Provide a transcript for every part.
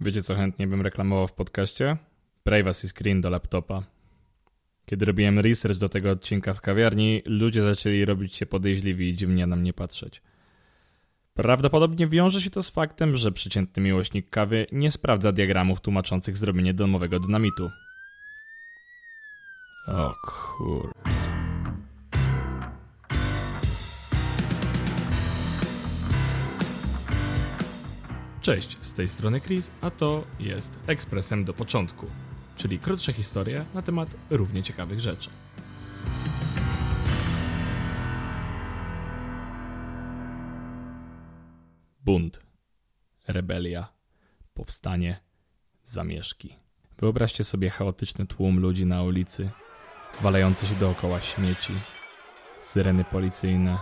Wiecie co chętnie bym reklamował w podcaście? Privacy screen do laptopa. Kiedy robiłem research do tego odcinka w kawiarni, ludzie zaczęli robić się podejrzliwi i dziwnie na mnie patrzeć. Prawdopodobnie wiąże się to z faktem, że przeciętny miłośnik kawy nie sprawdza diagramów tłumaczących zrobienie domowego dynamitu. O kur... Cześć, z tej strony Chris, a to jest Ekspresem do początku, czyli krótsze historie na temat równie ciekawych rzeczy. Bunt, rebelia, powstanie, zamieszki. Wyobraźcie sobie chaotyczny tłum ludzi na ulicy, walający się dookoła śmieci, syreny policyjne,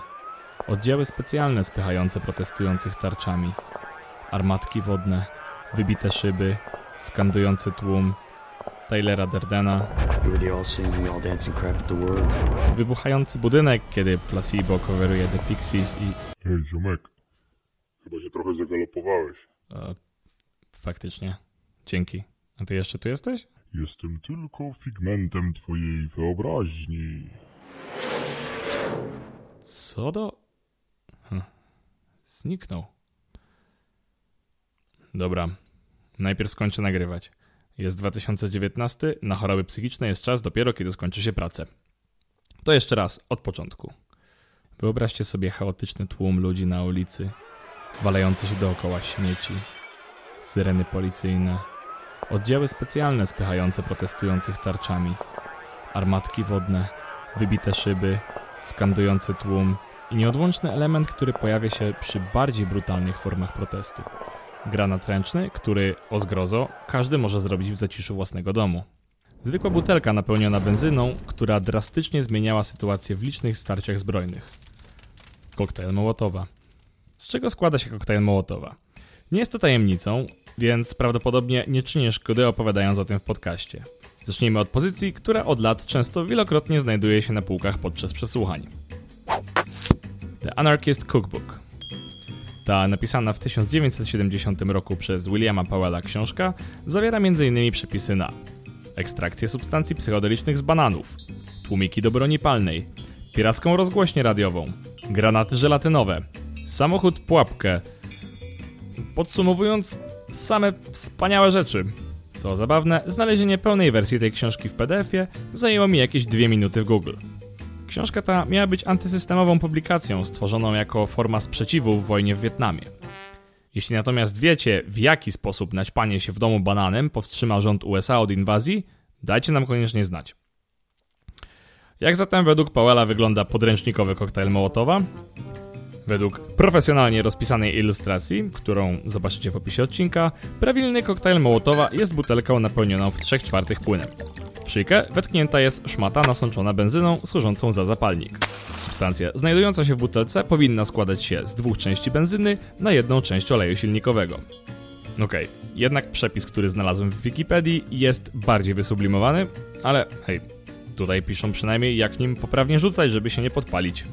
oddziały specjalne spychające protestujących tarczami – armatki wodne, wybite szyby, skandujący tłum, Taylora Derdena, wybuchający budynek, kiedy Placebo coveruje The Pixies i... Hej, ziomek, chyba się trochę zagalopowałeś. E, faktycznie. Dzięki. A ty jeszcze tu jesteś? Jestem tylko figmentem twojej wyobraźni. Co do... Hm. Zniknął. Dobra, najpierw skończę nagrywać. Jest 2019, na choroby psychiczne jest czas dopiero kiedy skończy się pracę. To jeszcze raz, od początku. Wyobraźcie sobie chaotyczny tłum ludzi na ulicy, walający się dookoła śmieci, syreny policyjne, oddziały specjalne spychające protestujących tarczami, armatki wodne, wybite szyby, skandujący tłum i nieodłączny element, który pojawia się przy bardziej brutalnych formach protestu Granat ręczny, który, o zgrozo, każdy może zrobić w zaciszu własnego domu. Zwykła butelka napełniona benzyną, która drastycznie zmieniała sytuację w licznych starciach zbrojnych. Koktajl Mołotowa. Z czego składa się koktajl Mołotowa? Nie jest to tajemnicą, więc prawdopodobnie nie czynię szkody opowiadając o tym w podcaście. Zacznijmy od pozycji, która od lat często wielokrotnie znajduje się na półkach podczas przesłuchań. The Anarchist Cookbook ta napisana w 1970 roku przez Williama Powella książka zawiera m.in. przepisy na ekstrakcję substancji psychodelicznych z bananów, tłumiki do broni palnej, piracką rozgłośnię radiową, granaty żelatynowe, samochód pułapkę. Podsumowując, same wspaniałe rzeczy. Co zabawne, znalezienie pełnej wersji tej książki w PDF-ie zajęło mi jakieś dwie minuty w Google. Książka ta miała być antysystemową publikacją stworzoną jako forma sprzeciwu w wojnie w Wietnamie. Jeśli natomiast wiecie, w jaki sposób naćpanie się w domu bananem powstrzyma rząd USA od inwazji, dajcie nam koniecznie znać. Jak zatem według Powella wygląda podręcznikowy koktajl Mołotowa? Według profesjonalnie rozpisanej ilustracji, którą zobaczycie w opisie odcinka, prawilny koktajl Mołotowa jest butelką napełnioną w 3 czwartych płynem. Wetknięta jest szmata nasączona benzyną służącą za zapalnik. Substancja znajdująca się w butelce powinna składać się z dwóch części benzyny na jedną część oleju silnikowego. Okej, okay. jednak przepis, który znalazłem w Wikipedii jest bardziej wysublimowany, ale hej, tutaj piszą przynajmniej jak nim poprawnie rzucać, żeby się nie podpalić.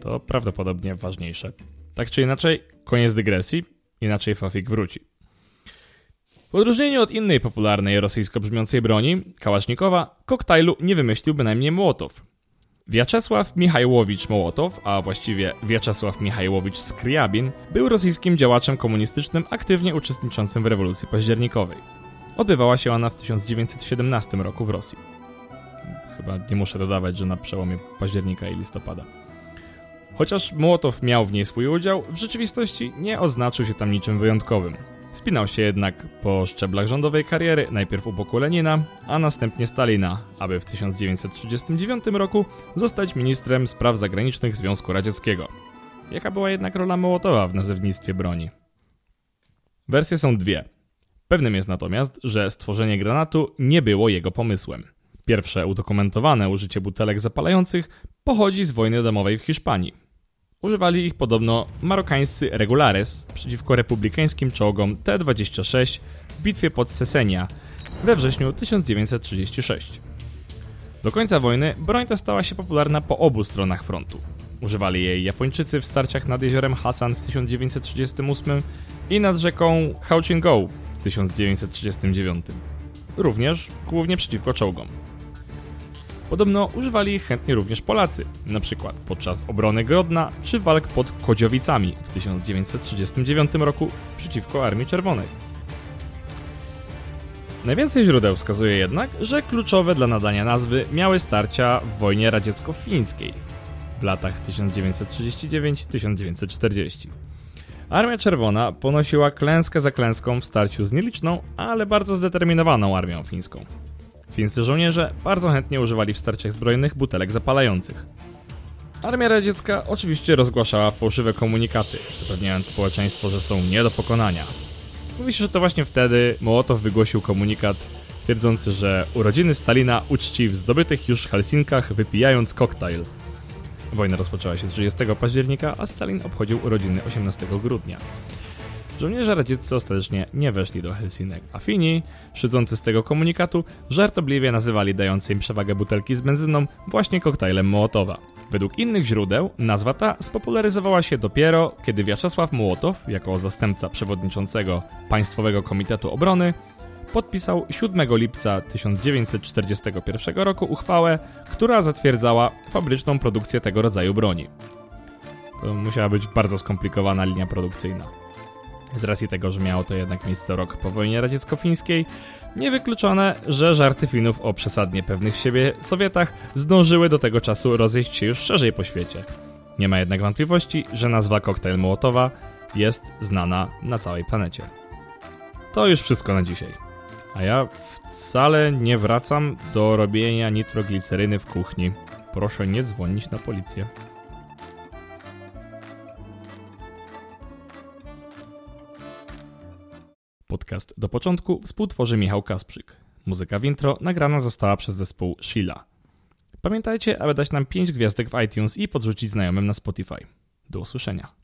To prawdopodobnie ważniejsze. Tak czy inaczej, koniec dygresji, inaczej Fafik wróci. W odróżnieniu od innej popularnej rosyjsko brzmiącej broni, Kałasznikowa, koktajlu nie wymyślił bynajmniej Mołotow. Wiaczesław Michajłowicz Mołotow, a właściwie Wiaczesław Michajłowicz Skriabin, był rosyjskim działaczem komunistycznym aktywnie uczestniczącym w rewolucji październikowej. Odbywała się ona w 1917 roku w Rosji. Chyba nie muszę dodawać, że na przełomie października i listopada. Chociaż Mołotow miał w niej swój udział, w rzeczywistości nie oznaczył się tam niczym wyjątkowym. Spinał się jednak po szczeblach rządowej kariery, najpierw u boku Lenina, a następnie Stalina, aby w 1939 roku zostać ministrem spraw zagranicznych Związku Radzieckiego. Jaka była jednak rola Mołotowa w nazewnictwie broni? Wersje są dwie. Pewnym jest natomiast, że stworzenie granatu nie było jego pomysłem. Pierwsze udokumentowane użycie butelek zapalających pochodzi z wojny domowej w Hiszpanii. Używali ich podobno marokańscy regulares przeciwko republikańskim czołgom T-26 w bitwie pod Sesenia we wrześniu 1936. Do końca wojny broń ta stała się popularna po obu stronach frontu. Używali jej Japończycy w starciach nad jeziorem Hassan w 1938 i nad rzeką Hauchingo w 1939. Również głównie przeciwko czołgom. Podobno używali ich chętnie również Polacy, np. podczas obrony Grodna czy walk pod Kodziowicami w 1939 roku przeciwko Armii Czerwonej. Najwięcej źródeł wskazuje jednak, że kluczowe dla nadania nazwy miały starcia w wojnie radziecko-fińskiej w latach 1939-1940. Armia Czerwona ponosiła klęskę za klęską w starciu z nieliczną, ale bardzo zdeterminowaną armią fińską. Fińscy żołnierze bardzo chętnie używali w starciach zbrojnych butelek zapalających. Armia radziecka oczywiście rozgłaszała fałszywe komunikaty, zapewniając społeczeństwo, że są nie do pokonania. Mówi się, że to właśnie wtedy Mołotow wygłosił komunikat twierdzący, że urodziny Stalina uczci w zdobytych już Helsinkach wypijając koktajl. Wojna rozpoczęła się 30 października, a Stalin obchodził urodziny 18 grudnia. Żołnierze radzieccy ostatecznie nie weszli do Helsinek, a Fini, szydzący z tego komunikatu, żartobliwie nazywali dające im przewagę butelki z benzyną właśnie koktajlem Mołotowa. Według innych źródeł nazwa ta spopularyzowała się dopiero, kiedy Wiaczesław Mołotow, jako zastępca przewodniczącego Państwowego Komitetu Obrony, podpisał 7 lipca 1941 roku uchwałę, która zatwierdzała fabryczną produkcję tego rodzaju broni. To musiała być bardzo skomplikowana linia produkcyjna. Z racji tego, że miało to jednak miejsce rok po wojnie radziecko-fińskiej, niewykluczone, że żarty Finów o przesadnie pewnych siebie Sowietach zdążyły do tego czasu rozejść się już szerzej po świecie. Nie ma jednak wątpliwości, że nazwa koktajl Mołotowa jest znana na całej planecie. To już wszystko na dzisiaj. A ja wcale nie wracam do robienia nitrogliceryny w kuchni. Proszę nie dzwonić na policję. Podcast do początku współtworzy Michał Kasprzyk. Muzyka w intro nagrana została przez zespół Sheila. Pamiętajcie, aby dać nam 5 gwiazdek w iTunes i podrzucić znajomym na Spotify. Do usłyszenia.